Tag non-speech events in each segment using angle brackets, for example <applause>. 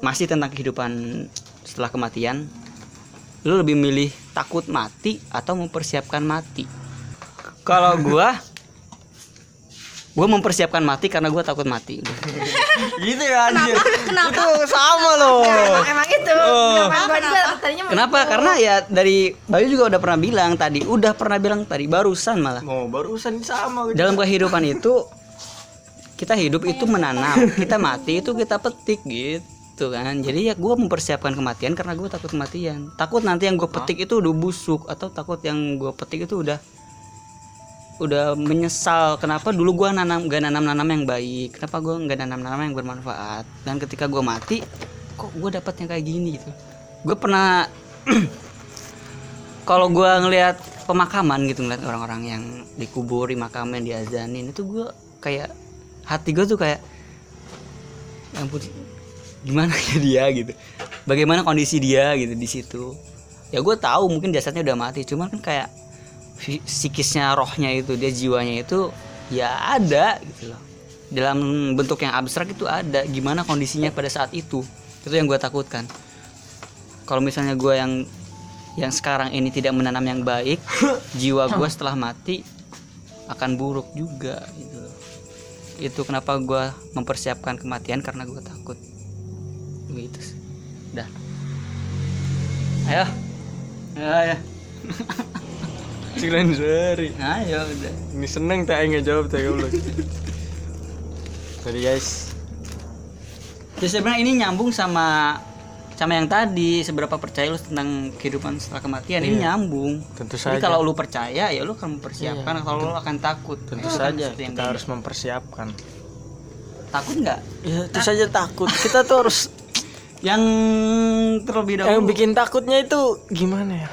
masih tentang kehidupan setelah kematian lu lebih milih takut mati atau mempersiapkan mati kalau <laughs> gua gua mempersiapkan mati karena gua takut mati <laughs> gitu ya anjir Kenapa? itu sama loh Emang, emang itu. Oh. Kenapa? Juga kenapa gitu. karena ya dari Bayu juga udah pernah bilang tadi udah pernah bilang tadi barusan malah mau barusan sama gitu. dalam kehidupan itu kita hidup itu menanam kita mati itu kita petik gitu kan. Jadi ya gue mempersiapkan kematian karena gue takut kematian. Takut nanti yang gue petik itu udah busuk atau takut yang gue petik itu udah udah menyesal. Kenapa dulu gue nanam gak nanam nanam yang baik? Kenapa gue nggak nanam nanam yang bermanfaat? Dan ketika gue mati kok gue yang kayak gini gitu? Gue pernah <clears throat> kalau gue ngelihat pemakaman gitu ngeliat orang-orang yang dikubur di makaman diazanin itu gue kayak hati gue tuh kayak "Ya ampun gimana <laughs> ya dia gitu. Bagaimana kondisi dia gitu di situ. Ya gue tahu mungkin jasadnya udah mati cuman kan kayak psikisnya rohnya itu dia jiwanya itu ya ada gitu loh. Dalam bentuk yang abstrak itu ada gimana kondisinya pada saat itu. Itu yang gue takutkan. Kalau misalnya gue yang yang sekarang ini tidak menanam yang baik <laughs> jiwa gue setelah mati akan buruk juga gitu loh. itu kenapa gue mempersiapkan kematian karena gue takut gitu sih. Dah. Ayo. Ayo ayo Cilen sehari ayo udah. Ini seneng tak nggak jawab tak goblok tadi guys. Jadi sebenarnya ini nyambung sama sama yang tadi. Seberapa percaya lu tentang kehidupan setelah kematian? Ini nyambung. tentu Jadi saja. kalau lu percaya ya lu akan mempersiapkan. Kalau lu akan takut. tentu kan saja. yang kita tadi. harus mempersiapkan. Takut nggak? ya itu saja takut. Kita tuh harus Yang terlebih yang dahulu. bikin takutnya itu gimana ya?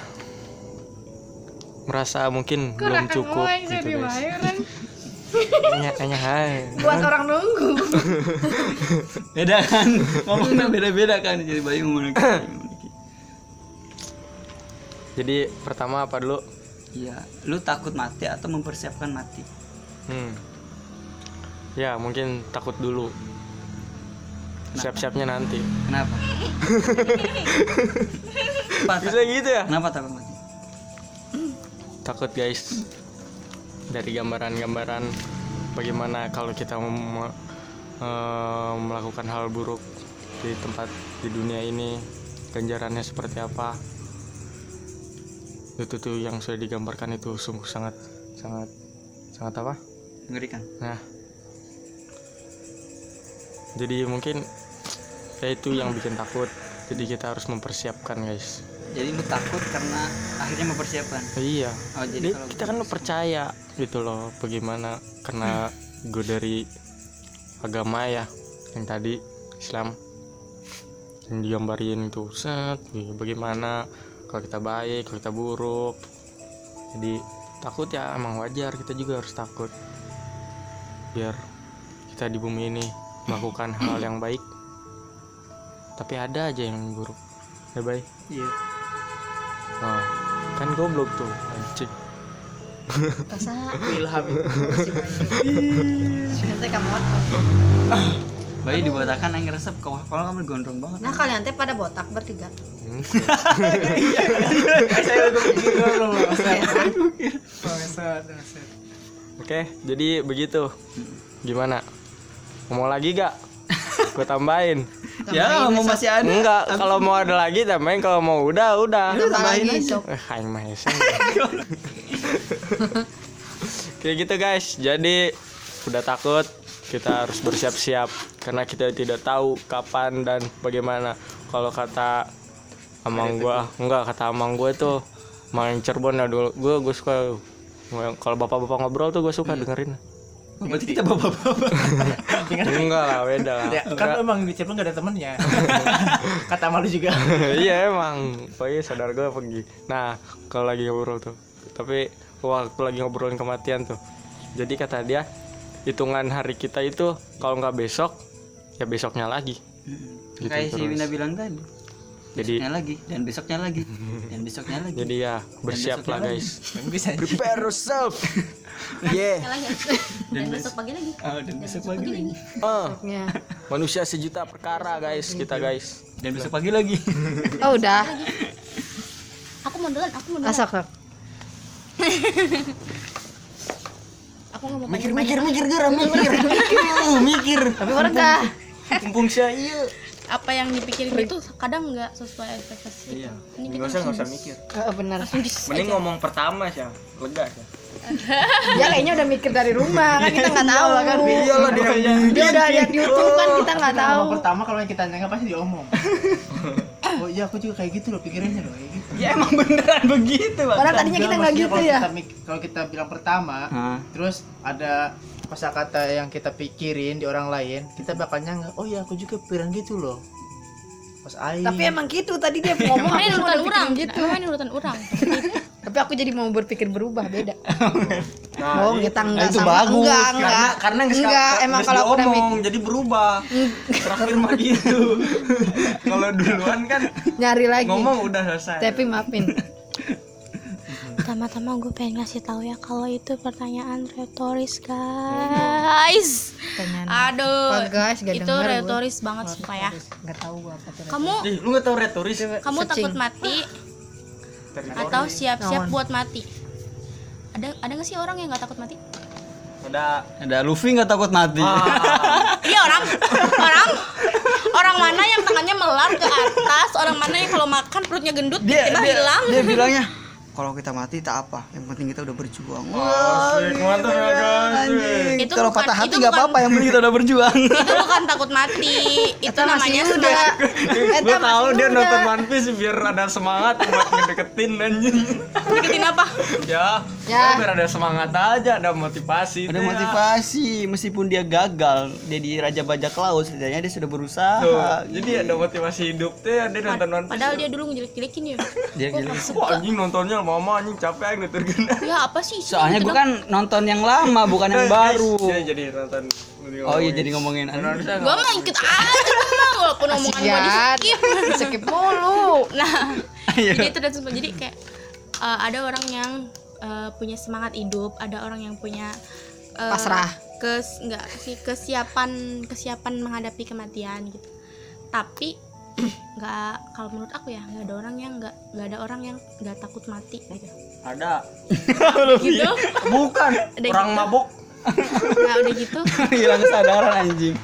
Merasa mungkin belum cukup gitu guys. hanya hanya hai. Buat orang nunggu. beda kan? Ngomongnya beda-beda kan? Jadi bayi ngomong jadi pertama apa dulu? Iya, lu takut mati atau mempersiapkan mati? hmm. ya mungkin takut dulu siap-siapnya nanti. <laughs> Kenapa? Bisa gitu ya? Kenapa takut mati? takut guys. Dari gambaran-gambaran bagaimana kalau kita mem- eh, melakukan hal buruk di tempat di dunia ini ganjarannya seperti apa? Itu tuh yang sudah digambarkan itu sungguh sangat sangat sangat apa? Mengerikan. nah jadi mungkin ya itu yang bikin takut. Jadi kita harus mempersiapkan guys. Jadi lu takut karena akhirnya mempersiapkan. iya. Oh, Jadi jadi kalau kita kan percaya gitu loh bagaimana karena gue dari agama ya yang tadi Islam. Yang digambarin itu set bagaimana? Kalau kita baik kalau kita buruk. Jadi takut ya emang wajar. Kita juga harus takut biar kita di bumi ini melakukan hal yang baik tapi ada aja yang buruk ya baik Iya. Wah, kan goblok tuh anjing Rasa <laughs> Ilham itu. nanti kamu Bayi dibotakan yang resep kalau kalau kamu gondrong banget. Nah kalian teh pada botak bertiga. Saya udah pikir loh. Oke, jadi begitu. Gimana? Ngomong lagi gak? Gue tambahin. <laughs> Ya, mau masih ada. Enggak, kalau mau ada lagi tambahin. Kalau mau udah, udah. Tambahin tambahin aja. sok. Eh, aing mah hese. <laughs> Kayak gitu guys. Jadi udah takut kita harus bersiap-siap karena kita tidak tahu kapan dan bagaimana. Kalau kata amang gua, enggak kata amang gua tuh main Cirebon ya dulu. Gua gua suka kalau bapak-bapak ngobrol tuh gue suka dengerin. Berarti kita bapak-bapak. <laughs> Enggak lah, beda. Lah. Ya, kan emang di Cirebon gak ada temennya. <laughs> Kata malu juga. <laughs> Iya emang. Pokoknya saudara gue pergi. Nah kalau lagi ngobrol tuh. Tapi waktu lagi ngobrolin kematian tuh. Jadi kata dia hitungan hari kita itu kalau nggak besok ya besoknya lagi. Gitu Kayak si. Wina bilang tadi. Jadi- besoknya lagi dan besoknya lagi dan besoknya lagi. jadi ya bersiap lah besoknya guys <laughs> bisa prepare yourself <laughs> yeah lagi. Dan besok pagi lagi. Oh, dan besok lagi. lagi. Ah, manusia sejuta perkara guys kita guys dan besok pagi lagi Oh udah. Aku mau duluan, aku mau duluan. Asak sak. <laughs> Aku nggak mau mikir mikir mikir geram mikir mikir mikir Tapi orang dah. mumpung saya iya apa yang dipikirin itu kadang nggak sesuai ekspektasi. Iya. Ini Nggak usah nggak usah mikir. Oh, benar. Mending ngomong pertama sih, lega sih. <laughs> Dia kayaknya udah mikir dari rumah kan kita nggak <laughs> tahu kan. Iyalah dia Dia udah di YouTube kan kita nggak Kita tahu. ngomong pertama kalau yang kita nanya pasti diomong. <laughs> oh iya aku juga kayak gitu loh pikirannya loh kayak gitu. ya emang beneran begitu. Padahal tadinya kita nggak gitu ya. Kalau kita bilang pertama, terus ada kata yang kita pikirin di orang lain, kita bakal nyangka, oh iya aku juga pikiran gitu loh. Pas air. Tapi emang gitu tadi dia <laughs> ngomong Ini aku urutan orang gitu. Ini urutan orang. <laughs> Tapi aku jadi mau berpikir berubah beda. Nah, oh, kita Nah, enggak itu sama. bagus Enggak, karena enggak. karena nggak enggak, emang kalau aku udah mikir jadi berubah terakhir mah gitu <laughs> kalau duluan kan nyari lagi. ngomong udah selesai Tapi maafin. Pertama-tama gue pengen ngasih tahu ya kalau itu pertanyaan retoris guys. Pertanyaan Aduh. apa, guys? Gak itu denger gue. retoris banget sumpah ya. Enggak tahu gua apa tuh. Kamu Ih, lu nggak tahu retoris kamu Searching. takut mati atau siap-siap buat mati? Ada ada nggak sih orang yang nggak takut mati? Ada ada Luffy nggak takut mati <laughs> Iya orang orang orang mana yang tangannya melar ke atas, orang mana yang kalau makan perutnya gendut dia tiba dia, hilang. dia bilangnya kalau kita mati tak apa. Yang penting kita udah berjuang. Asik, mantap ya guys. Itu kalau patah hati nggak apa-apa yang penting kita udah berjuang. <laughs> Itu bukan takut mati, itu Eta namanya semangat. Eta <laughs> gue tahu masih dia nonton One Piece biar ada semangat buat ngedeketin anjing Deketin apa? ya, Ya. biar ada semangat aja ada motivasi ada Teh. motivasi meskipun dia gagal jadi raja bajak laut setidaknya dia sudah berusaha Tuh, jadi ada motivasi hidup teh dia nonton Piece Padahal dia dulu ngejelek-jelekin ya. dia gila. wah anjing nontonnya mama anjing capek tergena Ya apa sih? soalnya gue kan nonton yang lama bukan yang baru ya jadi nonton oh iya jadi ngomongin anime. Gua mah ikut aja mah walaupun omongan gua di skip. <laughs> Skip mulu. Nah, <laughs> Iya. jadi itu dan semua jadi kayak eh, ada orang yang eh, punya semangat hidup, ada orang yang punya eh, Pasrah. Kes enggak sih kesiapan kesiapan menghadapi kematian gitu. Tapi <clears throat> nggak kalau menurut aku ya nggak ada orang yang nggak nggak ada orang yang nggak takut mati gitu Ada. <laughs> gitu bukan Udah Orang gitu. mabuk. Nah udah gitu. <laughs> Hilang kesadaran anjing.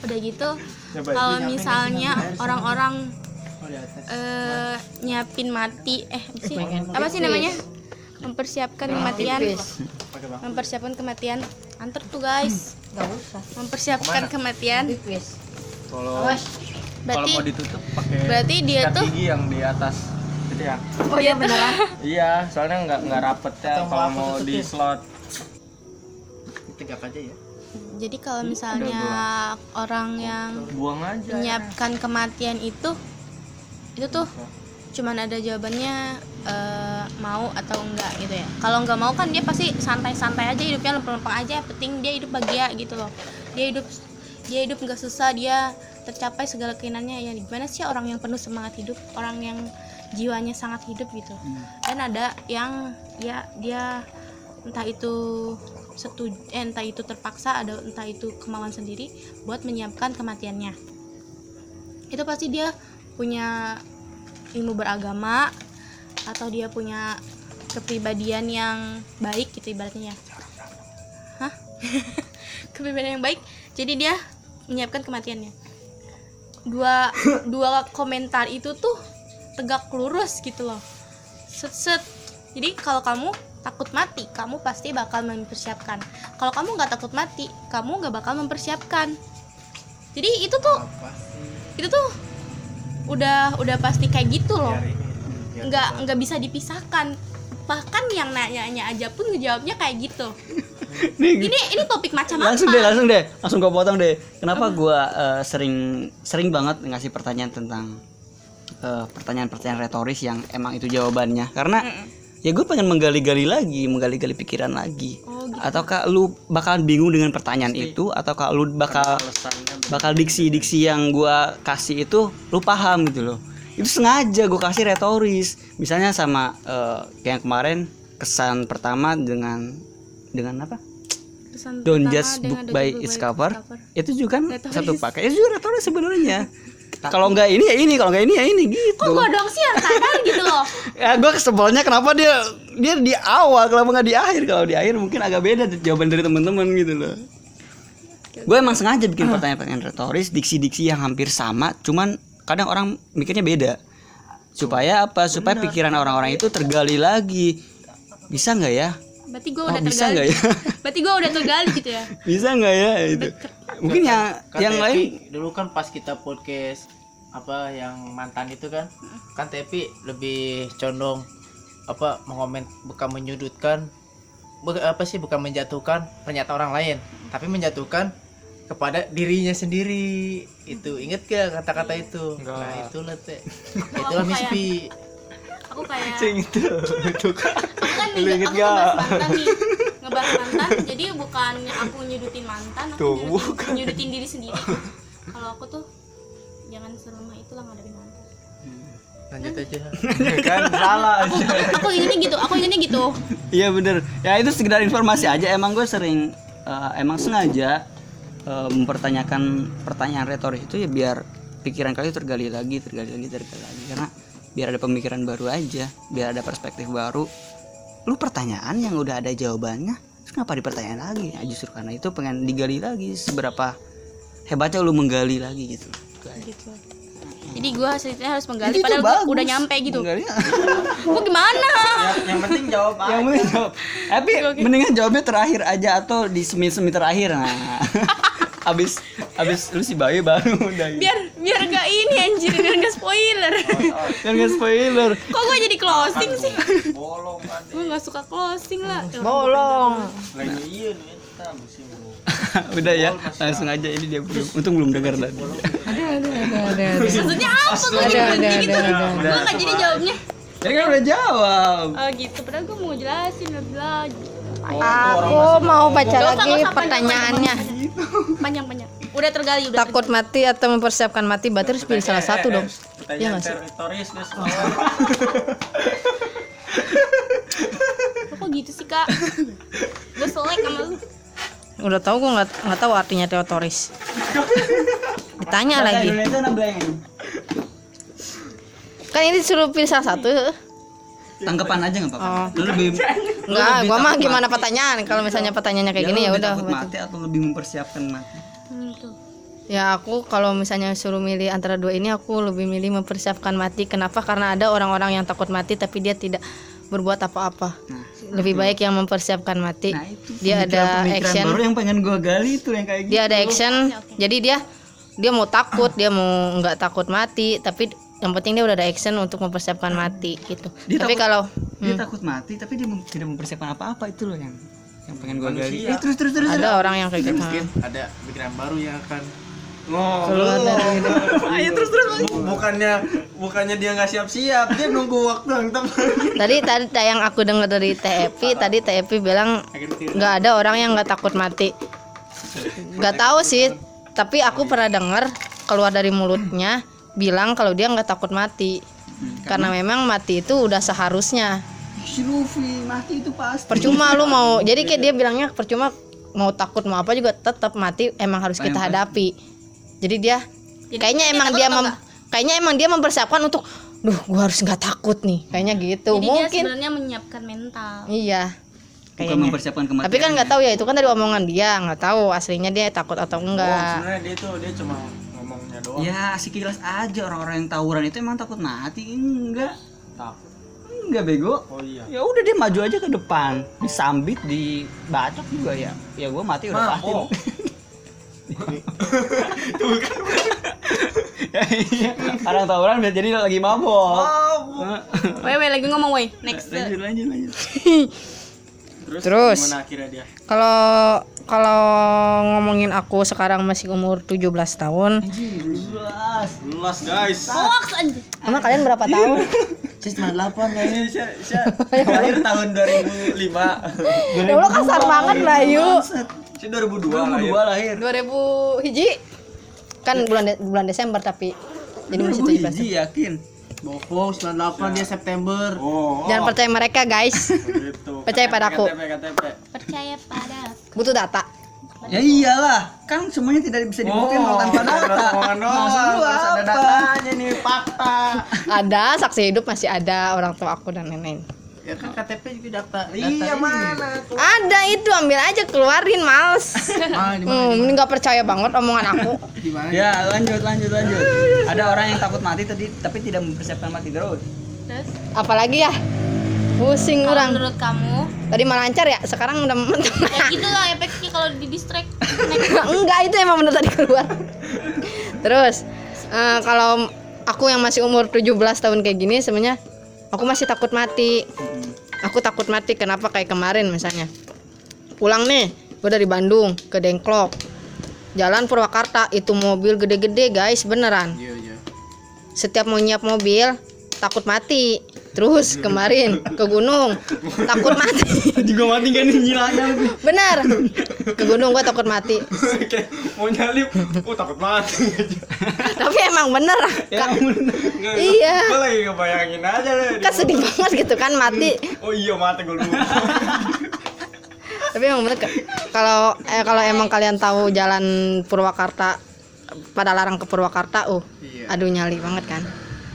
Udah gitu kalau misalnya orang-orang Oh, di atas. eh, nyiapin mati eh apa sih? Apa sih namanya? Mempersiapkan kematian. Mempersiapkan kematian. Antar tuh guys. Enggak usah. mempersiapkan kematian. Kalau Awas. kalau berarti mau ditutup pakai berarti dia tuh gigi yang di atas. Gitu ya Oh iya beneran. iya soalnya nggak nggak rapet ya kalau mau aku di slot Tegak aja ya. jadi kalau misalnya orang yang buang aja. menyiapkan kematian itu itu tuh cuman ada jawabannya eh, mau atau enggak gitu ya. Kalau nggak mau kan dia pasti santai-santai aja hidupnya lempeng-lempeng aja. Yang penting dia hidup bahagia gitu loh. Dia hidup dia hidup nggak susah dia tercapai segala keinginannya. Ya gimana sih orang yang penuh semangat hidup? Orang yang jiwanya sangat hidup gitu. Dan ada yang ya dia entah itu setuju eh, entah itu terpaksa ada entah itu kemauan sendiri buat menyiapkan kematiannya. Itu pasti dia punya ilmu beragama atau dia punya kepribadian yang baik gitu ibaratnya ya. Hah? <laughs> Kepribadian yang baik jadi dia menyiapkan kematiannya. Dua dua komentar itu tuh tegak lurus gitu loh. Set set. Jadi kalau kamu takut mati kamu pasti bakal mempersiapkan. Kalau kamu nggak takut mati kamu nggak bakal mempersiapkan. Jadi itu tuh itu tuh udah udah pasti kayak gitu loh. Biar ini. Biar nggak nggak bisa dipisahkan. Bahkan yang nanya-nanya aja pun ngejawabnya kayak gitu. <laughs> Ini ini topik macam langsung apa? deh langsung deh. Langsung gua potong deh. Kenapa gua eh, sering sering banget ngasih pertanyaan tentang eh, pertanyaan-pertanyaan retoris yang emang itu jawabannya? Karena ya gue pengen menggali-gali lagi menggali-gali pikiran lagi. Oh, gitu. ataukah lu bakalan bingung dengan pertanyaan itu? Ataukah lu bakal bakal diksi-diksi yang gua kasih itu lu paham gitu loh. Itu sengaja gue kasih retoris. Misalnya sama eh, kayak yang kemarin kesan pertama dengan dengan apa? Keputusan Don't Judge Book by its by cover. itu juga kan Retoris. satu paket. Itu juga retoris sebenarnya <laughs> kalau nggak ini ya ini. Kalau nggak ini ya ini. Gitu kok gua doang sih yang sadar gitu loh? <laughs> Ya gue kesebolnya kenapa dia dia di awal kenapa nggak di akhir? Kalau di akhir mungkin agak beda jawaban dari teman-teman gitu loh. Gue emang sengaja bikin pertanyaan-pertanyaan retoris diksi-diksi yang hampir sama cuman kadang orang mikirnya beda. Supaya apa? Supaya pikiran orang-orang itu tergali lagi. Bisa nggak ya berarti gua Oh, udah bisa tergali. ya? <laughs> berarti gua udah tergali gitu ya? <laughs> Bisa nggak ya? Itu. mungkin yang Kan yang lain dulu kan pas kita podcast apa yang mantan itu kan kan Tepi lebih condong apa mengomen bukan menyudutkan apa sih bukan menjatuhkan pernyataan orang lain tapi menjatuhkan kepada dirinya sendiri. Itu inget gak kata-kata itu? Enggak. nah itulah teh Aku itulah Miss kayak- Pi aku kayak itu. <laughs> Itu kan. Aku kan Lu nih, inget aku gak? ngebahas mantan nih. Ngebahas mantan jadi bukan aku nyudutin mantan aku Tuh, nyudutin, nyudutin diri sendiri. Kalau aku tuh jangan selemah itulah ngadepin mantan. Lanjut aja. Kan salah aku aku ingatnya gitu aku ingatnya gitu. Iya bener. Ya itu sekedar informasi aja. Emang gue sering eh, Emang sengaja eh, Mempertanyakan pertanyaan retoris itu ya biar Pikiran kalian tergali lagi Tergali lagi tergali lagi. Karena biar ada pemikiran baru aja Biar ada perspektif baru. Lu pertanyaan yang udah ada jawabannya Terus kenapa dipertanyain lagi? Ya, Justru karena itu pengen digali lagi Seberapa hebatnya lu menggali lagi gitu. Gitu. Jadi gua ceritanya harus menggali Itu padahal bagus. udah nyampe gitu. Menggalinya. <laughs> gua gimana? Yang penting jawab yang penting jawab. <laughs> tapi mendingan jawabnya terakhir aja atau di semi semi terakhir. Nah. <laughs> Abis abis lu si bayi baru udah gitu. biar <laughs> anjir biar gak spoiler. Kan nggak spoiler. Kok gua jadi closing sih? Gua nggak suka closing lah. Bolong. <laughs> udah ya langsung aja ini dia belum untung belum dengar tadi. Maksudnya apa gua jadi berhenti gitu? gua nggak jadi jawabnya. Jadi kan udah jawab. Oh gitu. Padahal gua mau jelasin lebih lagi Aku mau baca lagi pertanyaannya. panjang panjang udah tergali udah Takut mati atau mempersiapkan mati berarti harus pilih salah satu dong. Iya nggak sih? tergali. kok gitu sih kak gue selek sama lu Udah tahu gue nggak nggak tahu artinya teotoris. Ditanya lagi. Kan ini disuruh pilih salah satu. tanggapan aja nggak apa-apa Oh. lu lebih lebih gua mah gimana pertanyaan? Kalau misalnya pertanyaannya kayak Ya, gini ya udah. mati atau lebih mempersiapkan mati tuh. Ya aku kalau misalnya suruh milih antara dua ini aku lebih milih mempersiapkan mati. Kenapa? Karena ada orang-orang yang takut mati tapi dia tidak berbuat apa-apa. nah Lebih baik yang mempersiapkan mati. nah itu Dia ada pemikiran action. baru yang pengen gua gali itu yang kayak gitu Dia ada action. Jadi dia dia mau takut, dia mau nggak takut mati, tapi yang penting dia udah ada action untuk mempersiapkan mati gitu. Dia tapi takut- kalau dia hmm, takut mati tapi dia mem- tidak mempersiapkan apa-apa itu loh yang yang pengen gua gali Eh, terus terus terus ada orang yang kayak gitu. mungkin ada pikiran baru yang akan Keluar dari hidup. ayo <laughs> terus terus bukannya bukannya dia nggak siap-siap dia nunggu waktu yang tepat <laughs> Tadi tadi yang aku dengar dari TEP, tadi TEP bilang nggak ada orang yang nggak takut mati. Nggak tahu sih, tapi aku pernah dengar keluar dari mulutnya bilang kalau dia nggak takut mati. Karena memang mati itu udah seharusnya. Si Luffy mati itu pasti. Percuma lu <laughs> mau, jadi kayak dia bilangnya percuma mau takut mau apa juga tetap mati emang harus kita hadapi. Jadi dia Jadi kayaknya dia emang dia mem- kayaknya emang dia mempersiapkan untuk duh gua harus nggak takut nih. Kayaknya gitu. Jadi dia mungkin sebenarnya menyiapkan mental. Iya. Bukan kayaknya. mempersiapkan kematian tapi kan nggak tahu ya itu kan dari omongan dia nggak tahu aslinya dia takut atau enggak. sebenarnya dia tuh dia cuma ngomongnya doang. Ya sekilas aja orang-orang yang tawuran itu emang takut mati enggak enggak bego? Oh iya. Ya udah dia maju aja ke depan. Disambit dibacok juga ya. Ya gua mati udah pasti. <laughs> Mabok. ya, iya. orang tawuran biar jadi lagi mabok. Woi woi lagi ngomong woi next. Lanjut lanjut lanjut. Terus, Terus. gimana akhirnya dia? kalau kalau ngomongin aku sekarang masih umur 17 tahun. Jelas. luas guys. Hoax aja emang kalian berapa tahun <laughs> 98 ya ini saya lahir tahun 2005 ya Allah kasar banget lah yuk saya 2002 lahir. 2002 lahir 2000 hiji? Kan bulan De- bulan Desember tapi jadi masih 17 tahun. hiji yakin? Bohong 98 dia September. Oh jangan percaya mereka guys. Gitu. Percaya padaku. KTP KTP percaya pada butuh data Ya iyalah, kan semuanya tidak bisa dibuktikan kalau tanpa data. Maksud lu apa? nih fakta. Ada saksi hidup masih ada orang tua aku dan nenek. Ya kan KTP juga data. Iya mana? Ada itu ambil aja keluarin males. <laughs> Hmm, ini nggak percaya banget omongan aku. <laughs> Ya lanjut lanjut lanjut. Ada orang yang takut mati tadi tapi tidak mempersiapkan mati terus. terus Apalagi ya? Pusing kalau orang. menurut kamu Tadi mah lancar ya, sekarang udah mentok. ya gitu lah efeknya kalau di distract <laughs> Enggak itu emang bener tadi keluar. Terus eh, kalau aku yang masih umur 17 tahun kayak gini sebenarnya aku masih takut mati. Aku takut mati kenapa kayak kemarin misalnya. Pulang nih, gue dari Bandung ke Dengklok. Jalan Purwakarta itu mobil gede-gede guys, beneran. Iya iya. Setiap mau nyiap mobil takut mati. Terus kemarin ke gunung takut mati. Juga mati kan nyilanya. Bener. Ke gunung gue takut mati. mau nyalip, oh takut mati. Tapi emang bener. Ya Ka- ampun. iya. Gue lagi ngebayangin aja deh. Kan sedih banget gitu kan mati. Oh iya mati gue lupa. Tapi emang bener kalau eh, kalau emang kalian tahu jalan Purwakarta pada larang ke Purwakarta, uh, aduh nyali banget kan.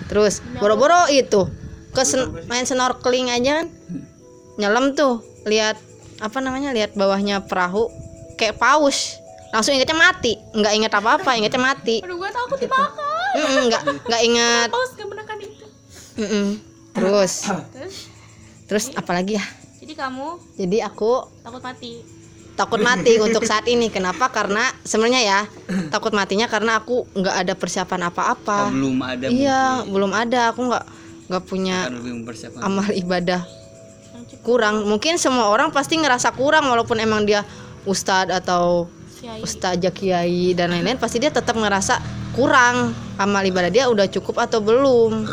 Terus boro-boro itu ke sen- main snorkeling aja kan, nyelam tuh, lihat apa namanya, lihat bawahnya perahu kayak paus, langsung ingetnya mati, nggak inget apa-apa, ingetnya mati. aduh gue takut dibakar. Mm-mm, nggak nggak ingat. paus gak menekan itu. Mm-mm. Terus, terus? Terus apalagi ya? jadi kamu? Jadi aku takut mati. Takut mati untuk saat ini. Kenapa? Karena sebenarnya ya takut matinya karena aku nggak ada persiapan apa-apa. Belum ada iya belum ada. Aku nggak nggak punya amal ibadah. Kurang. Mungkin semua orang pasti ngerasa kurang walaupun emang dia ustadz atau Kiai. ustazah kiai dan lain-lain pasti dia tetap ngerasa kurang. Amal ibadah dia udah cukup atau belum.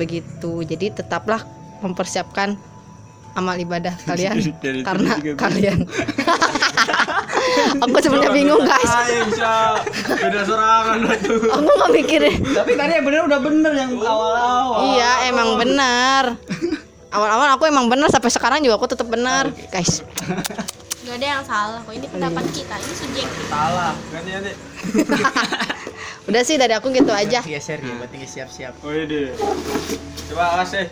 Begitu. Jadi tetaplah mempersiapkan amal ibadah kalian. <laughs> Dari karena kalian. <laughs> aku sebenarnya bingung guys. Ayo bisa beda serangan tuh. aku nggak mikirin. Tapi tadi yang bener udah bener yang awal-awal. iya emang benar awal-awal aku emang benar sampai sekarang juga aku tetap benar guys. Gak ada yang salah kok ini pendapat kita ini subjektif Salah. Ganti ganti. <laughs> udah sih dari aku gitu aja. Geser ya, berarti siap-siap. Oh iya. Coba kasih.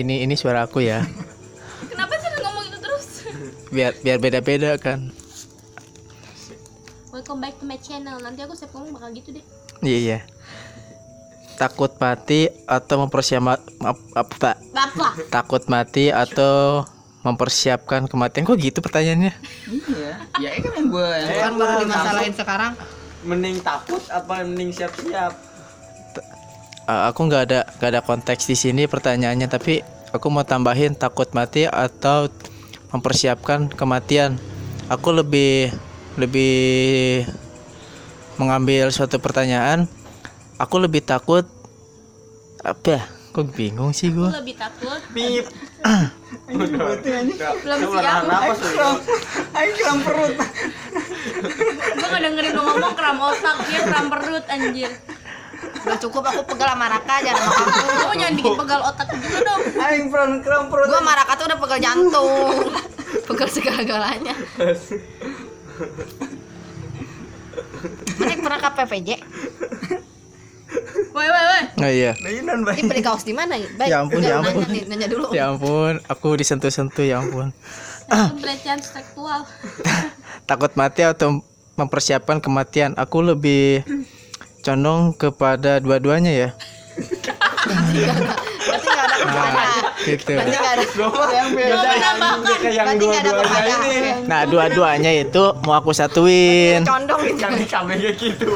Ini ini suara aku ya. kenapa sih lu ngomong itu terus Biar biar beda-beda kan. welcome back to my channel nanti aku setiap ngomong bakal gitu deh Iya iya. Takut mati atau mempersiapkan apa? Takut mati atau mempersiapkan kematian kok gitu pertanyaannya? Iya. Ya ini kan yang gue kan baru dimasalahin sekarang Mending takut apa mending siap-siap? Eh, aku nggak ada nggak ada konteks di sini pertanyaannya tapi aku mau tambahin takut mati atau mempersiapkan kematian aku lebih lebih mengambil suatu pertanyaan aku lebih takut apa ya? kok bingung sih aku gue lebih takut Pip. belum siap? Ayo kram perut. gue gak dengerin lo ngomong kram otak dia kram perut anjir udah cukup aku pegal sama Raka jangan sama kamu kamu jangan bikin pegal otak juga dong Ayo kram kram perut. gua sama Raka tuh udah pegal jantung pegal segala-galanya Mana pernah ke PPJ? woi woi woi oh iya Mainan baik. Ini beli kaos di mana? Baik, Ya ampun, ya nanya, ampun. nih, nanya dulu. ya ampun aku disentuh-sentuh ya ampun pelecehan seksual <laughs> takut mati atau mempersiapkan kematian aku lebih condong kepada dua-duanya ya Berarti nggak ada kepada. gitu Berarti nggak ada. yang beda. menambahkan Kayak yang Berarti nggak ada dua-duanya kepada. ini. nah dua-duanya itu mau aku satuin Condong gitu. Gitu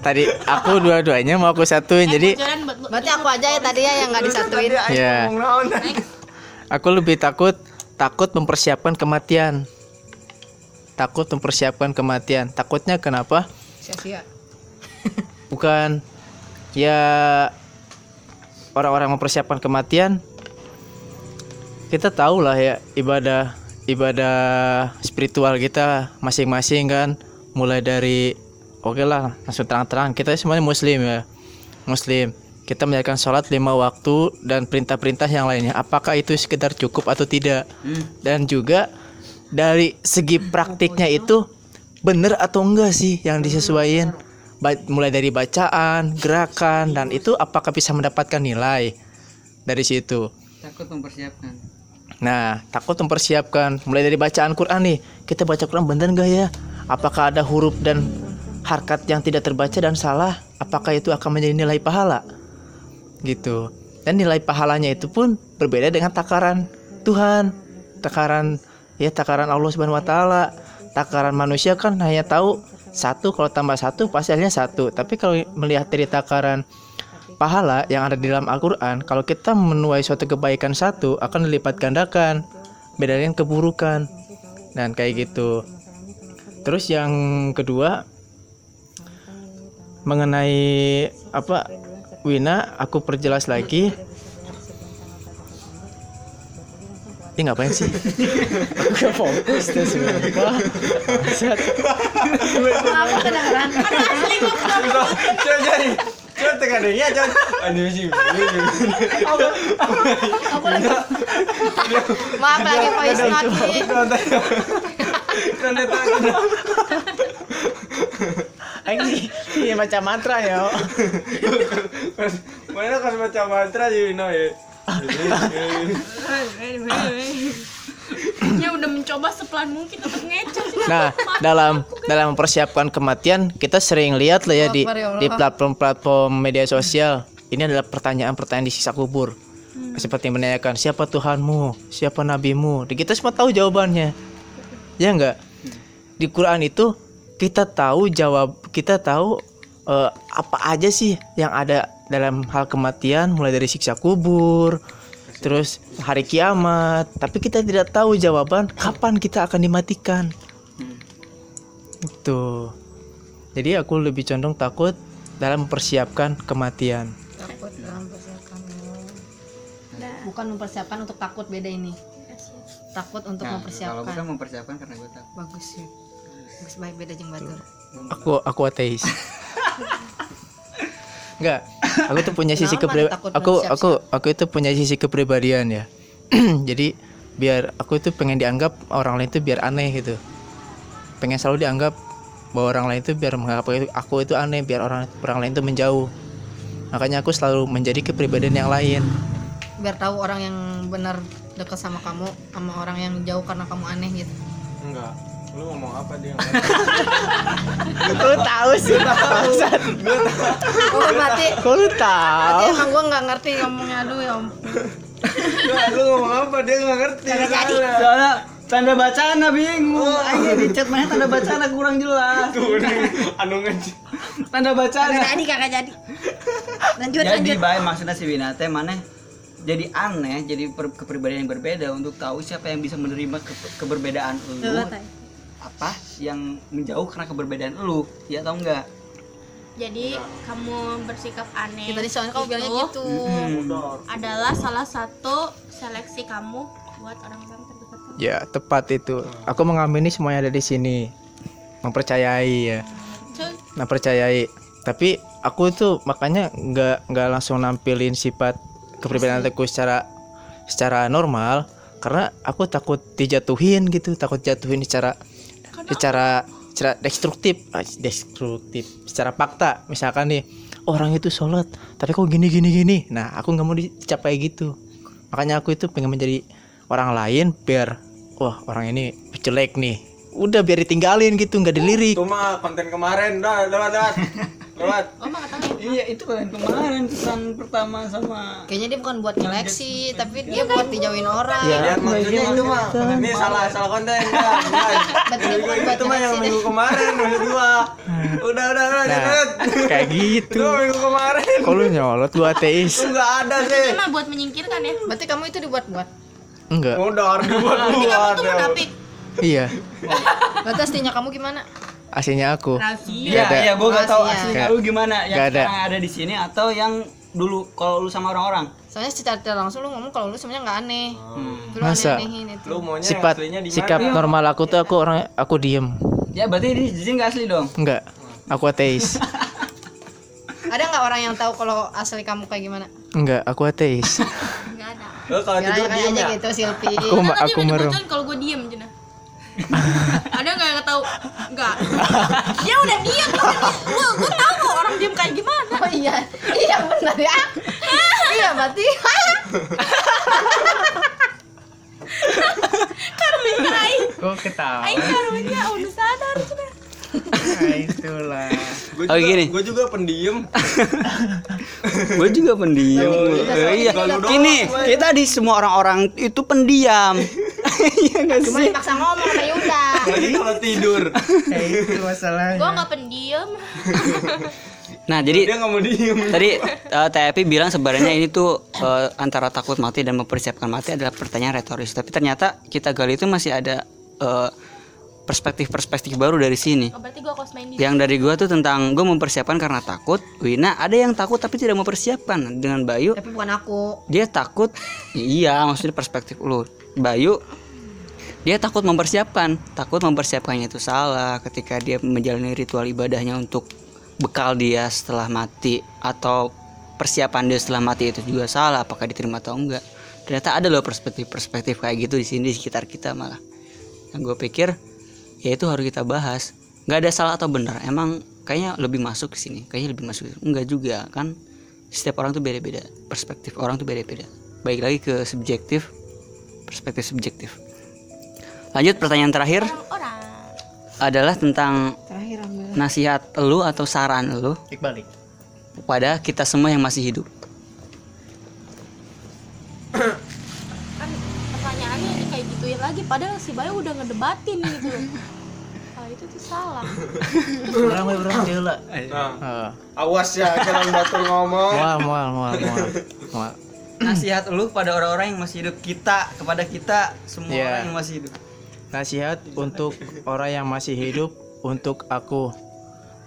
tadi aku dua-duanya mau aku satuin jadi buat lo Berarti aku aja ya tadi ya yang nggak disatuin. ya aku lebih takut takut mempersiapkan kematian takut mempersiapkan kematian takutnya kenapa Sia-sia. Bukan. Ya orang-orang mempersiapkan kematian kita tahu lah ya ibadah ibadah spiritual kita masing-masing kan. Mulai dari oke lah langsung terang-terang kita semuanya muslim ya. Muslim. Kita menjalankan sholat lima waktu dan perintah-perintah yang lainnya. Apakah itu sekedar cukup atau tidak? Dan juga dari segi praktiknya itu bener atau enggak sih yang disesuaikan mulai dari bacaan gerakan dan itu apakah bisa mendapatkan nilai dari situ takut mempersiapkan Nah, takut mempersiapkan mulai dari bacaan Quran nih. Kita baca Quran bener nggak ya? Apakah ada huruf dan harkat yang tidak terbaca dan salah? Apakah itu akan menjadi nilai pahala? Gitu. Dan nilai pahalanya itu pun berbeda dengan takaran Tuhan. Takaran ya takaran Allah Subhanahu wa taala. Takaran manusia kan hanya tahu satu kalau tambah satu pasti hasilnya satu. Tapi kalau melihat dari takaran pahala yang ada di dalam Al-Quran kalau kita menuai suatu kebaikan satu akan dilipat gandakan beda dengan keburukan. Dan kayak gitu. Terus yang kedua mengenai apa Wina aku perjelas lagi ini ngapain sih? Aku gak fokus deh sumpah. Aku kedengeran. jadi coba tekan deh ya coba aduh sih Aku lagi. Maaf lagi voice note ini macam mantra ya. mana kan baca mantra sih Wino ya ya udah mencoba sepelan mungkin untuk ngecer sih Nah, dalam dalam mempersiapkan kematian kita sering lihat lah ya di ya di platform-platform media sosial. Ini adalah pertanyaan-pertanyaan di sisa kubur. Seperti menanyakan siapa Tuhanmu, siapa nabimu. Dan kita semua tahu jawabannya. Ya enggak? Di Quran itu kita tahu jawab, kita tahu eh, apa aja sih yang ada dalam hal kematian mulai dari siksa kubur, terus hari kiamat, tapi kita tidak tahu jawaban kapan kita akan dimatikan. Itu. Jadi aku lebih condong takut dalam mempersiapkan kematian. Takut dalam persiapan. Bukan mempersiapkan untuk takut beda ini. Takut untuk Nah, kalau mempersiapkan. gue kan mempersiapkan karena gue takut Bagus sih. Bagus baik beda jeung batur. Aku aku ateis. <laughs> Enggak, aku tuh punya sisi takut Aku aku aku itu punya sisi kepribadian ya. <clears throat> Jadi biar aku itu pengen dianggap orang lain itu biar aneh gitu. Pengen selalu dianggap bahwa orang lain itu biar menganggap aku itu- aku itu aneh, biar orang orang lain itu menjauh. Makanya aku selalu menjadi kepribadian yang lain. Biar tahu orang yang benar dekat sama kamu sama orang yang jauh karena kamu aneh gitu. enggak lu ngomong apa dia? <laughs> Lu tahu sih, bangsat. Oh mati. Kok lu tahu? Mati emang gua nggak ngerti ngomongnya aduh ya ampun. lu ngomong apa? Dia nggak ngerti soalnya. tanda bacaan bingung aja di chat mana tanda bacaan kurang jelas. Tuh anu ngeji tanda bacaan Kagak jadi kagak jadi. Lanjut jadi lanjut. baik maksudnya si Winate mana? Jadi aneh jadi per- kepribadian yang berbeda untuk tahu siapa yang bisa menerima ke- keberbedaan lu apa yang menjauh karena keberbedaan lu ya tau enggak jadi kamu bersikap aneh Kita tadi soalnya kamu bilangnya itu gitu. adalah salah satu seleksi kamu buat orang-orang terdekat kamu Ya, tepat itu. Aku mengamini semuanya ada di sini. Mempercayai ya. Cuy, Mempercayai. Tapi aku itu makanya nggak nggak langsung nampilin sifat kepribadian aku secara secara normal karena aku takut dijatuhin gitu, takut jatuhin secara secara secara destruktif, ah, destruktif, secara fakta. Misalkan nih orang itu sholat, tapi kok gini gini gini. Nah, aku nggak mau dicapai gitu. Makanya aku itu pengen menjadi orang lain biar wah orang ini jelek nih. Udah biar ditinggalin gitu, nggak dilirik. itu mah konten kemarin dah lewat lewat <laughs> lewat oh mah katanya iya itu kan kemarin pesan pertama sama Kayaknya dia bukan buat nyeleksi, tapi dia buat dijauhin orang. Ya, lihat maksudnya itu mah. Ini salah salah konten <laughs> buat itu mah yang minggu kemarin maksud gua udah udah udah Nah, kayak gitu. itu minggu kemarin. Kok lu nyolot lu ateis? itu nggak ada sih. Itu mah buat menyingkirkan ya. Berarti kamu itu dibuat-buat. Enggak. udah harus dibuat berarti kamu tuh munafik Iya. Kamu gimana? Aslinya aku. iya iya gue gak tahu aslinya lu gimana yang Gak ada. sekarang ada di sini atau yang dulu kalau lu sama orang-orang Soalnya secara tidak langsung lu ngomong kalau lu sebenarnya nggak aneh. Hmm. Lu Masa? itu. lu maunya yang Sifat aslinya di sikap mana normal aku tuh aku orang aku diem. ya berarti di sini gak asli dong Enggak. Aku ateis. <laughs> Ada nggak orang yang tahu kalau asli kamu kayak gimana? Enggak, aku ateis. nggak ada lu kalau tidur diem aja ya gitu Silpi. Aku aku merem. kalau gue diem Jena ada nggak yang tahu nggak dia udah diam gue gue tahu kok orang diam kayak gimana Oh iya, iya benar ya. iya berarti. karunya aing Kok ketawa? aing karunya udah sadar sudah Nah, itulah. gue Oh, gini. gue juga pendiam. <laughs> Gue juga pendiam. Eh, iya. gini kita di semua orang-orang itu pendiam. <laughs> Iya nggak Cuma sih? dipaksa ngomong sama Yuda. lagi kalau tidur. Ya, itu masalahnya. gue nggak pendiam. <laughs> Nah jadi dia nggak mau diem. tadi uh, TFP bilang sebenarnya ini tuh eh, antara takut mati dan mempersiapkan mati adalah pertanyaan retoris. Tapi ternyata kita gali itu masih ada eh, perspektif-perspektif baru dari sini. Oh, berarti gue kos main di yang dari gua tuh tentang gue mempersiapkan karena takut. Wina ada yang takut tapi tidak mempersiapkan. Dengan Bayu Tapi bukan aku. dia takut. Iya maksudnya perspektif lu. Bayu dia takut mempersiapkan. Takut mempersiapkannya itu salah ketika dia menjalani ritual ibadahnya untuk bekal dia setelah mati atau persiapan dia setelah mati itu juga salah apakah diterima atau enggak. Ternyata ada loh perspektif-perspektif kayak gitu di sini di sekitar kita malah. Yang gue pikir ya itu harus kita bahas nggak ada salah atau benar emang kayaknya lebih masuk ke sini kayaknya lebih masuk enggak juga kan setiap orang tuh beda-beda perspektif orang tuh beda-beda baik lagi ke subjektif perspektif subjektif lanjut pertanyaan terakhir orang adalah tentang Terakhir ambil. nasihat lu atau saran lu Iqbal. Iqbal. pada kita semua yang masih hidup <clears throat> kan pertanyaannya kayak gituin lagi padahal si Bayu udah ngedebatin gitu oh, itu tuh salah Orang orang dia lah. nah Ah. awas ya jangan batur ngomong Mual, mual, mual, mual. Mual. nasihat lu pada orang-orang yang masih hidup kita kepada kita semua Iya. orang yang masih hidup Nasihat untuk orang yang masih hidup, untuk aku,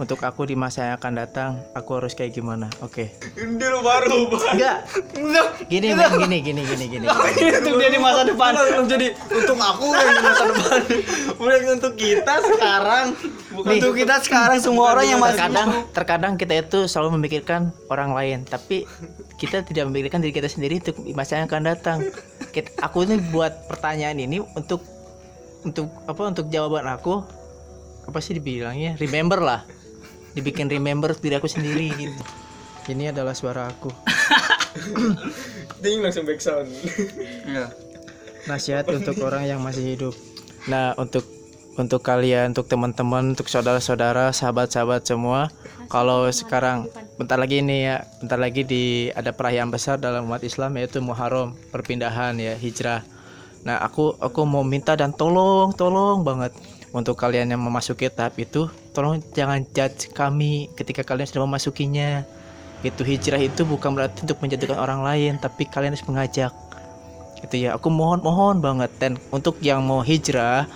untuk aku di masa yang akan datang, aku harus kayak gimana? Oke. Deal baru Enggak. Gini, men, gini, gini, gini, gini. untuk dia di masa depan. Jadi untuk aku yang di masa depan. Untuk kita sekarang. Untuk kita sekarang. Semua orang yang masih Terkadang, terkadang kita itu selalu memikirkan orang lain, tapi kita tidak memikirkan diri kita sendiri untuk di masa yang akan datang. Kita- aku ini buat pertanyaan ini untuk untuk apa? Untuk jawaban aku. Apa sih dibilangnya? Remember lah, dibikin remember diri aku sendiri gitu. Ini adalah suara aku. <laughs> ding langsung back sound Iya. Nasihat untuk orang yang masih hidup. Nah, untuk untuk kalian, untuk teman-teman, untuk saudara-saudara, sahabat-sahabat semua, kalau sekarang bentar lagi ini ya, bentar lagi di ada perayaan besar dalam umat Islam yaitu Muharram, perpindahan ya, hijrah. Nah, aku aku mau minta dan tolong, tolong banget untuk kalian yang memasuki tahap itu, tolong jangan judge kami ketika kalian sudah memasukinya. Itu hijrah itu bukan berarti untuk menjatuhkan orang lain, tapi kalian harus mengajak. Itu ya. Aku mohon mohon banget. Dan untuk yang mau hijrah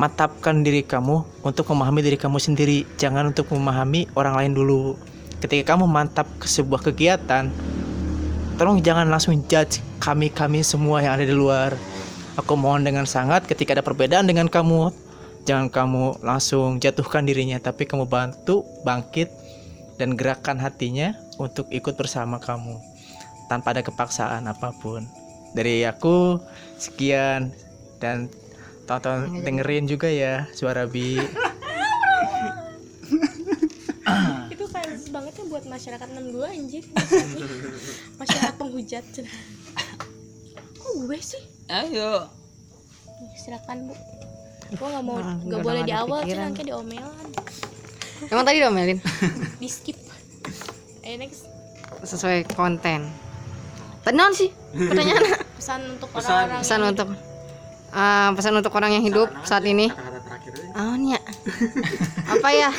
mantapkan diri kamu untuk memahami diri kamu sendiri. Jangan untuk memahami orang lain dulu. Ketika kamu mantap ke sebuah kegiatan tolong jangan langsung judge kami kami semua yang ada di luar aku mohon dengan sangat ketika ada perbedaan dengan kamu jangan kamu langsung jatuhkan dirinya tapi kamu bantu bangkit dan gerakan hatinya untuk ikut bersama kamu tanpa ada kepaksaan apa pun. Dari aku sekian. Dan tonton dengerin juga ya suara bi. <laughs> Itu kayak banget ya buat masyarakat 62 anjir <laughs> masyarakat penghujat. Kok gue sih ayo. Nih, silakan bu. Gue nggak mau nggak boleh di awal cuman kayak diomelan Emang tadi domelin <laughs> di skip. Ayo next. Sesuai konten. Naon sih pertanyaan? <laughs> pesan untuk orang-orang pesan yang untuk eh, pesan untuk orang yang hidup saat ini. kata terakhir Oh ya. <laughs> Apa ya?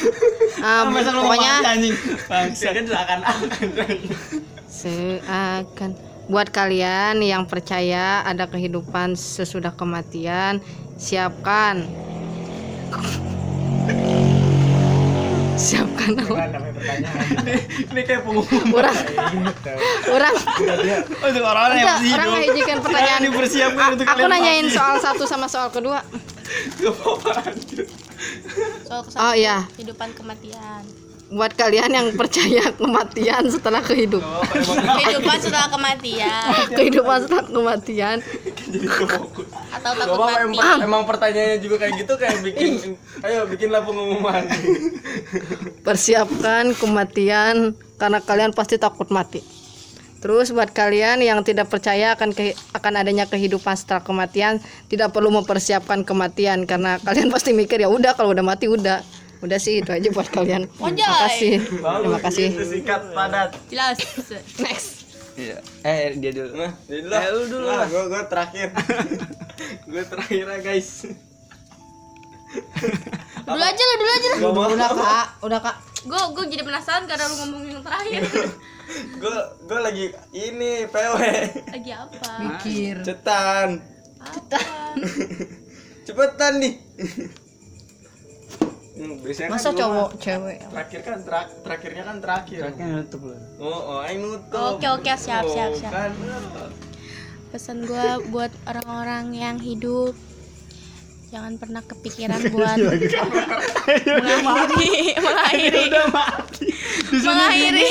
Eh, pokoknya seakan buat kalian yang percaya ada kehidupan sesudah kematian, siapkan. <laughs> Siapkan apa? <laughs> ini kayak pengumuman orang. Orang. Untuk orang-orang yang masih orang hidup ngajikan pertanyaan. dipersiapkan A- untuk aku nanyain mati. soal satu sama soal kedua. <laughs> Soal oh iya. kehidupan kematian buat kalian yang percaya <laughs> kematian setelah kehidupan kehidupan setelah kematian. <laughs> Kehidupan setelah kematian. Atau takut mati. emang, emang pertanyaannya juga kayak gitu kayak bikin ayo bikinlah pengumuman. Persiapkan kematian karena kalian pasti takut mati. Terus buat kalian yang tidak percaya akan ke- akan adanya kehidupan setelah kematian, tidak perlu mempersiapkan kematian karena kalian pasti mikir ya udah kalau udah mati udah. Udah sih itu aja buat kalian. Terima kasih. Terima kasih. Itu singkat padat jelas Next. Iya. Eh dia dulu. nah jadi lah Eh, lu dulu lah <laughs> lah. gue gue terakhir gue terakhir ya guys dulu aja lah dulu aja lah Gak mau Udah kak, udah kak. gue gue jadi penasaran karena lu ngomongin yang terakhir <laughs> gue gue lagi ini PW lagi apa Mikir. cetan apa <laughs> cepetan nih Hmm, biasanya Masa kan gua cowok mah cewek? terakhir kan terak- terakhirnya kan terakhir Terakhir nutup lu. oh oh aing nutup Oke, oke, siap, Oh, siap, siap. kan pesan gue buat orang-orang yang hidup jangan pernah kepikiran buat mengakhiri mengakhiri mengakhiri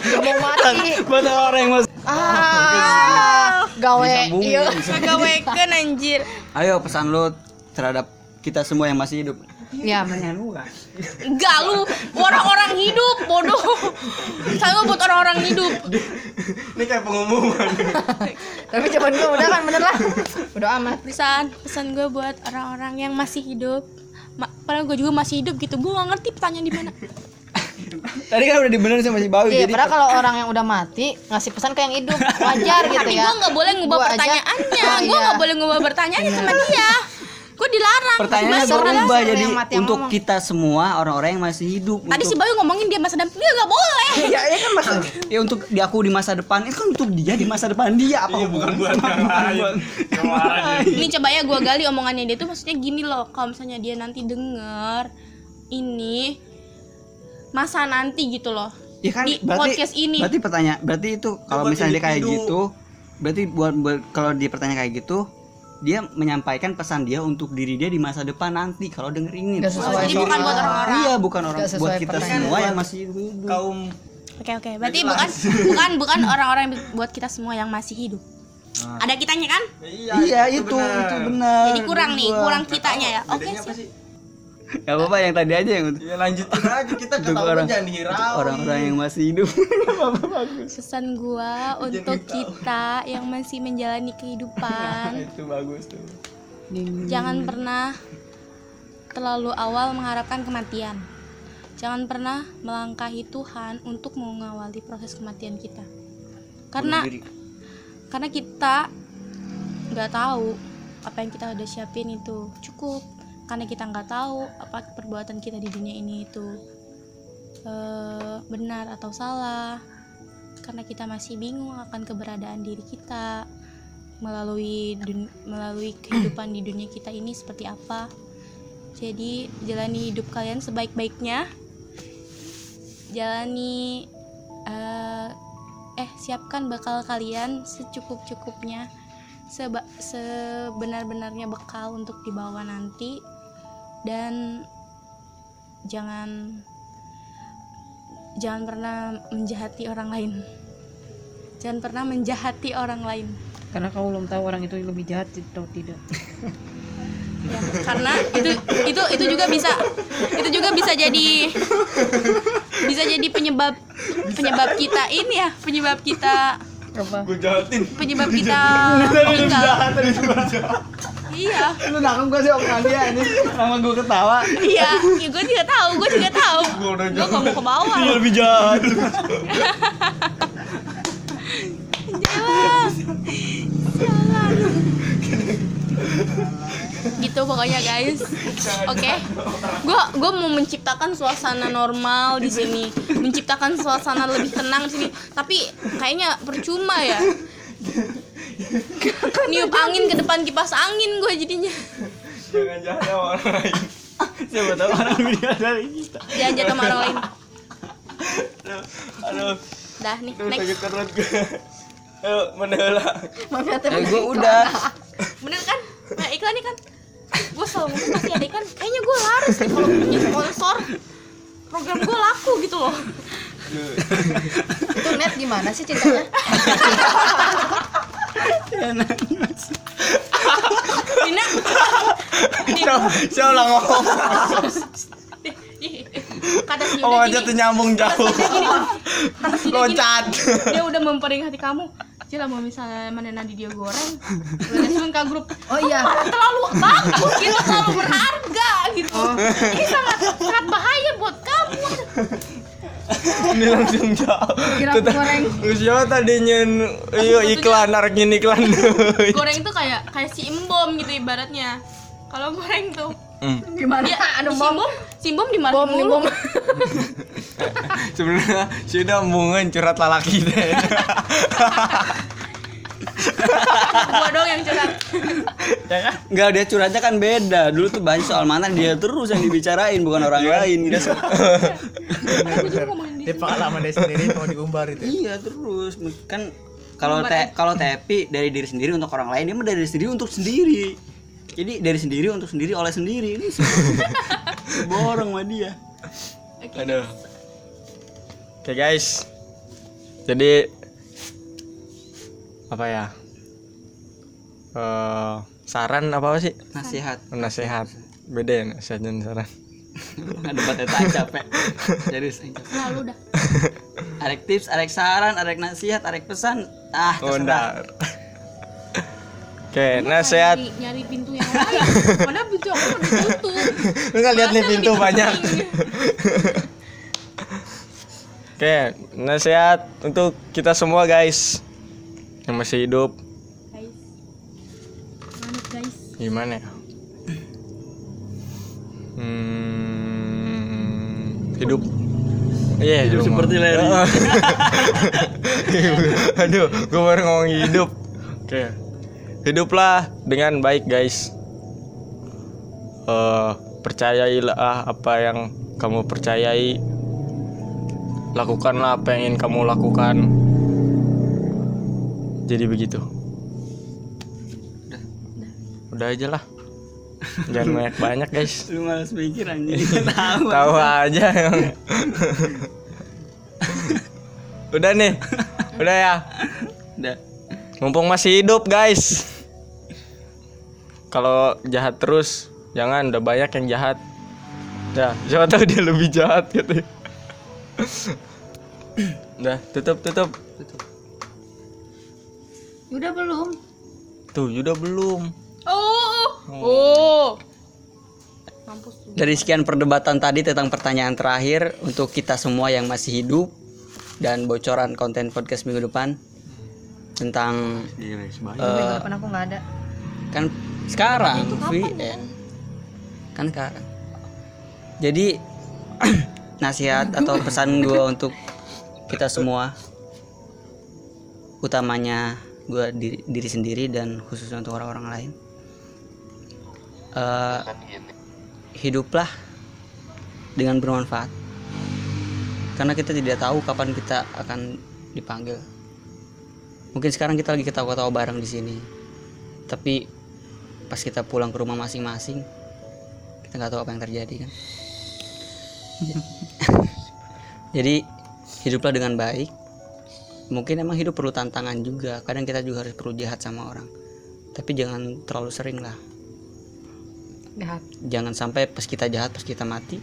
Gak mau mati. Buat orang yang masih Ah, gawe. Iya. Ngegawekeun anjir Ayo pesan lu terhadap kita semua yang masih hidup. Ya, benar. Enggak lu orang-orang hidup bodoh saya buat orang-orang hidup ini kayak pengumuman Tapi jawaban gue udah kan bener lah. Udah amat. pesan pesan gue buat orang-orang yang masih hidup Ma- padahal gue juga masih hidup gitu gue gak ngerti pertanyaan di mana Tadi kan udah dibenerin sama si Bawi Iya, jadi padahal kalau orang yang udah mati ngasih pesan ke yang hidup <laughs> wajar gitu tapi ya. gue nggak boleh ngubah Gua pertanyaannya gue iya. nggak boleh ngubah pertanyaannya sama dia gue dilarang? Pertanyaannya berubah jadi untuk ngomong. kita semua orang-orang yang masih hidup tadi si untuk Bayu ngomongin dia masa depan. Dia nggak boleh. <laughs> Ya, ya kan masa <laughs> ya untuk di aku di masa depan itu kan untuk dia di masa depan dia apa iya bukan buat <laughs> ini coba ya gue gali omongannya dia tuh maksudnya gini loh kalau misalnya dia nanti denger ini masa nanti gitu loh. Ya kan di berarti podcast ini. berarti pertanyaan berarti itu kalau misalnya dia kayak hidup. gitu. berarti buat, buat kalau dia pertanyaan kayak gitu dia menyampaikan pesan dia untuk diri dia di masa depan nanti kalau denger ini sesuai jadi bukan buat orang-orang iya bukan orang buat kita pertanyaan. semua yang masih hidup. kaum oke oke. Berarti bukan bukan bukan orang-orang yang buat kita semua yang masih hidup. Ada kitanya kan? Iya itu itu benar. jadi kurang nih kurang kitanya ya. Oke siap. sih ya apa yang tadi aja yang ya lanjutin aja kita ketahuan orang- jangan dihirauin. orang-orang yang masih hidup. <laughs> Pesan gua untuk kita yang masih menjalani kehidupan <laughs> itu bagus tuh. jangan pernah terlalu awal mengharapkan kematian. Jangan pernah melangkahi Tuhan untuk mengawali proses kematian kita. Karena karena kita nggak tahu apa yang kita udah siapin itu. Cukup karena kita nggak tahu apa perbuatan kita di dunia ini itu eh, benar atau salah. Karena kita masih bingung akan keberadaan diri kita melalui dun- melalui kehidupan di dunia kita ini seperti apa. Jadi jalani hidup kalian sebaik-baiknya. Jalani eh, eh siapkan bekal kalian secukup-cukupnya seba- sebenar-benarnya bekal untuk dibawa nanti dan jangan jangan pernah menjahati orang lain. Jangan pernah menjahati orang lain. Karena kau belum tahu orang itu lebih jahat atau tidak. ya karena itu itu itu juga bisa itu juga bisa jadi bisa jadi penyebab penyebab kita ini ya penyebab kita Apa? gue jahatin. Penyebab kita meninggal iya. Lu nangkep gak sih omongan dia ini? Sama gue ketawa. Iya ya gue juga tahu gue juga tahu. Gua udah gue mau ke bawah. Dia <laughs> lebih jahat. Jalan. Jalan. gitu pokoknya guys. Oke. Gue gue mau menciptakan suasana normal di sini. Menciptakan suasana lebih tenang di sini. Tapi kayaknya percuma ya niup angin ke depan kipas angin gue jadinya. Jangan jahat sama orang lain. Siapa tahu orang lebih jahat dari kita. Jangan jatuh sama orang lain. Aduh dah nih aduh next. sakit perut gue ayo menela Maaf ya, eh gue udah. Bener kan? Nah iklan nih kan? Gue selalu ngomong pasti ada iklan. Kayaknya gue laris nih kalau punya sponsor. Program gue laku gitu loh. Itu net gimana sih ceritanya? <laughs> Dina Siapa ngomong? kata si Oh, Yuda aja gini, tuh nyambung jauh. Loncat. dia udah memperingati kamu Cila mau misalnya mana nanti dia goreng udah langsung ke grup Oh iya. terlalu bagus gitu terlalu berharga gitu Oh. ini sangat sangat bahaya buat kamu Ini langsung jauh. Kira Tuh, goreng. Siapa tadinya iyo iklan, narik iklan. <laughs> goreng itu kayak kayak si embom gitu ibaratnya kalau goreng tuh Hmm. Gimana? dia <laughs> Aduh, si bom. embom si embom dimarahin Bom bom. <laughs> Sebenarnya sudah mungkin curhat lalaki deh. Gua dong yang curhat Enggak dia curhatnya kan beda. Dulu tuh banyak soal mantan dia terus yang dibicarain bukan orang lain. Dia Dia dia pengalaman dia sendiri mau diumbar itu. iya terus kan kalau te kalau tepi dari diri sendiri untuk orang lain dia mah dari diri sendiri untuk sendiri. Jadi dari sendiri untuk sendiri oleh sendiri ini sih. <laughs> Borong sama dia. Aduh. Oke guys. Jadi apa ya? Eh saran apa sih? Nasihat. Nasihat. Beda ya nasihat dan saran. Ada batet capek. Serius anjing. selalu dah Arek tips, arek saran, arek nasihat, arek pesan. Ah, terserah. Undar. Oke, nasihat. nyari, nyari pintu yang lain padahal pintu aku udah ditutup <laughs> Lu nggak lihat nih pintu banyak. <laughs> Oke, nasihat untuk kita semua guys yang masih hidup. guys guys Gimana ya? Hmm, hidup. Iya, Hidup seperti Larry. <laughs> Aduh, gue baru ngomong hidup. Oke. Hiduplah dengan baik, guys. Eh, percayailah apa yang kamu percayai. Lakukanlah apa yang ingin kamu lakukan. Jadi begitu. Udah aja lah. Jangan banyak-banyak, guys. <laughs> Lu malas mikir anjing. <laughs> Tahu. Tahu aja. <laughs> Udah nih. Udah ya. Udah. Mumpung masih hidup, guys. Kalau jahat terus, jangan udah banyak yang jahat. Ya, siapa tahu dia lebih jahat gitu. Udah, tutup, tutup. Udah belum? Tuh, udah belum. oh oh. mampus tuh. Dari sekian perdebatan tadi tentang pertanyaan terakhir untuk kita semua yang masih hidup dan bocoran konten podcast minggu depan tentang eh, depan aku nggak ada. kan sekarang VN kan sekarang. Jadi <clears throat> nasihat atau pesan gue untuk kita semua utamanya gue diri, diri sendiri dan khususnya untuk orang-orang lain. Eh, hiduplah dengan bermanfaat. Karena kita tidak tahu kapan kita akan dipanggil. Mungkin sekarang kita lagi ketawa-ketawa bareng di sini. Tapi pas kita pulang ke rumah masing-masing kita nggak tahu apa yang terjadi kan? <laughs> Jadi hiduplah dengan baik mungkin emang hidup perlu tantangan juga. Kadang kita juga harus perlu jahat sama orang. Tapi jangan terlalu sering lah. Jahat. jangan sampai pas kita jahat pas kita mati.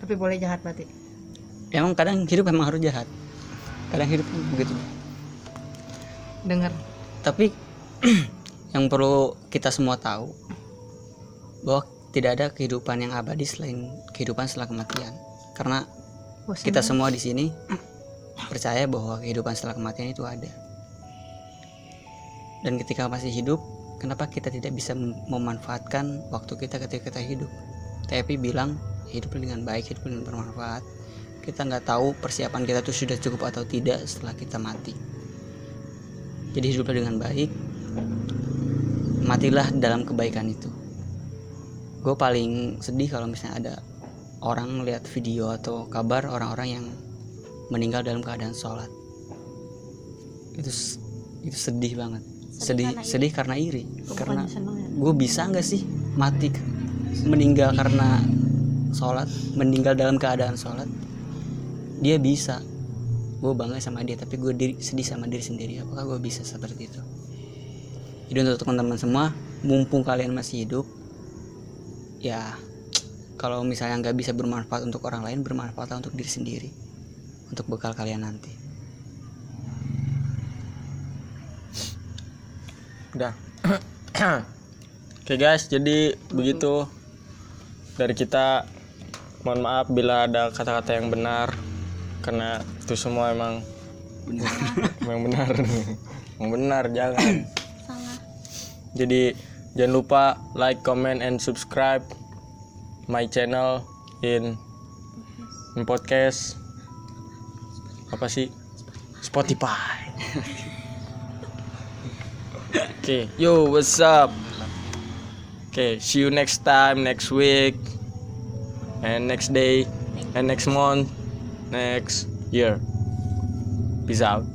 Tapi boleh jahat berarti. emang kadang hidup emang harus jahat. Kadang hidup begitu. Dengar. tapi <clears throat> yang perlu kita semua tahu bahwa tidak ada kehidupan yang abadi selain kehidupan setelah kematian. Karena Bosan kita semua di sini <clears throat> percaya bahwa kehidupan setelah kematian itu ada. Dan ketika masih hidup kenapa kita tidak bisa mem- memanfaatkan waktu kita ketika kita hidup? Tapi bilang hidup dengan baik hidup dengan bermanfaat. Kita nggak tahu persiapan kita tuh sudah cukup atau tidak setelah kita mati. Jadi hiduplah dengan baik matilah dalam kebaikan itu. Gue paling sedih kalau misalnya ada orang lihat video atau kabar orang-orang yang meninggal dalam keadaan sholat. Itu itu sedih banget. Sedih sedih karena iri? karena gue bisa nggak sih mati meninggal karena sholat meninggal dalam keadaan sholat? Dia bisa. Gue bangga sama dia tapi gue diri, sedih sama diri sendiri. Apakah gue bisa seperti itu? Jadi untuk teman-teman semua mumpung kalian masih hidup ya kalau misalnya nggak bisa bermanfaat untuk orang lain bermanfaat untuk diri sendiri untuk bekal kalian nanti. Udah. <clears throat> Oke guys jadi begitu. Dari kita mohon maaf bila ada kata-kata yang benar karena itu semua emang <laughs> emang benar. Emang benar jangan. Salah. Jadi jangan lupa like comment and subscribe my channel in, in podcast apa sih Spotify Oke, yo, what's up? Okay, see you next time, next week, and next day, and next month, next year. Peace out.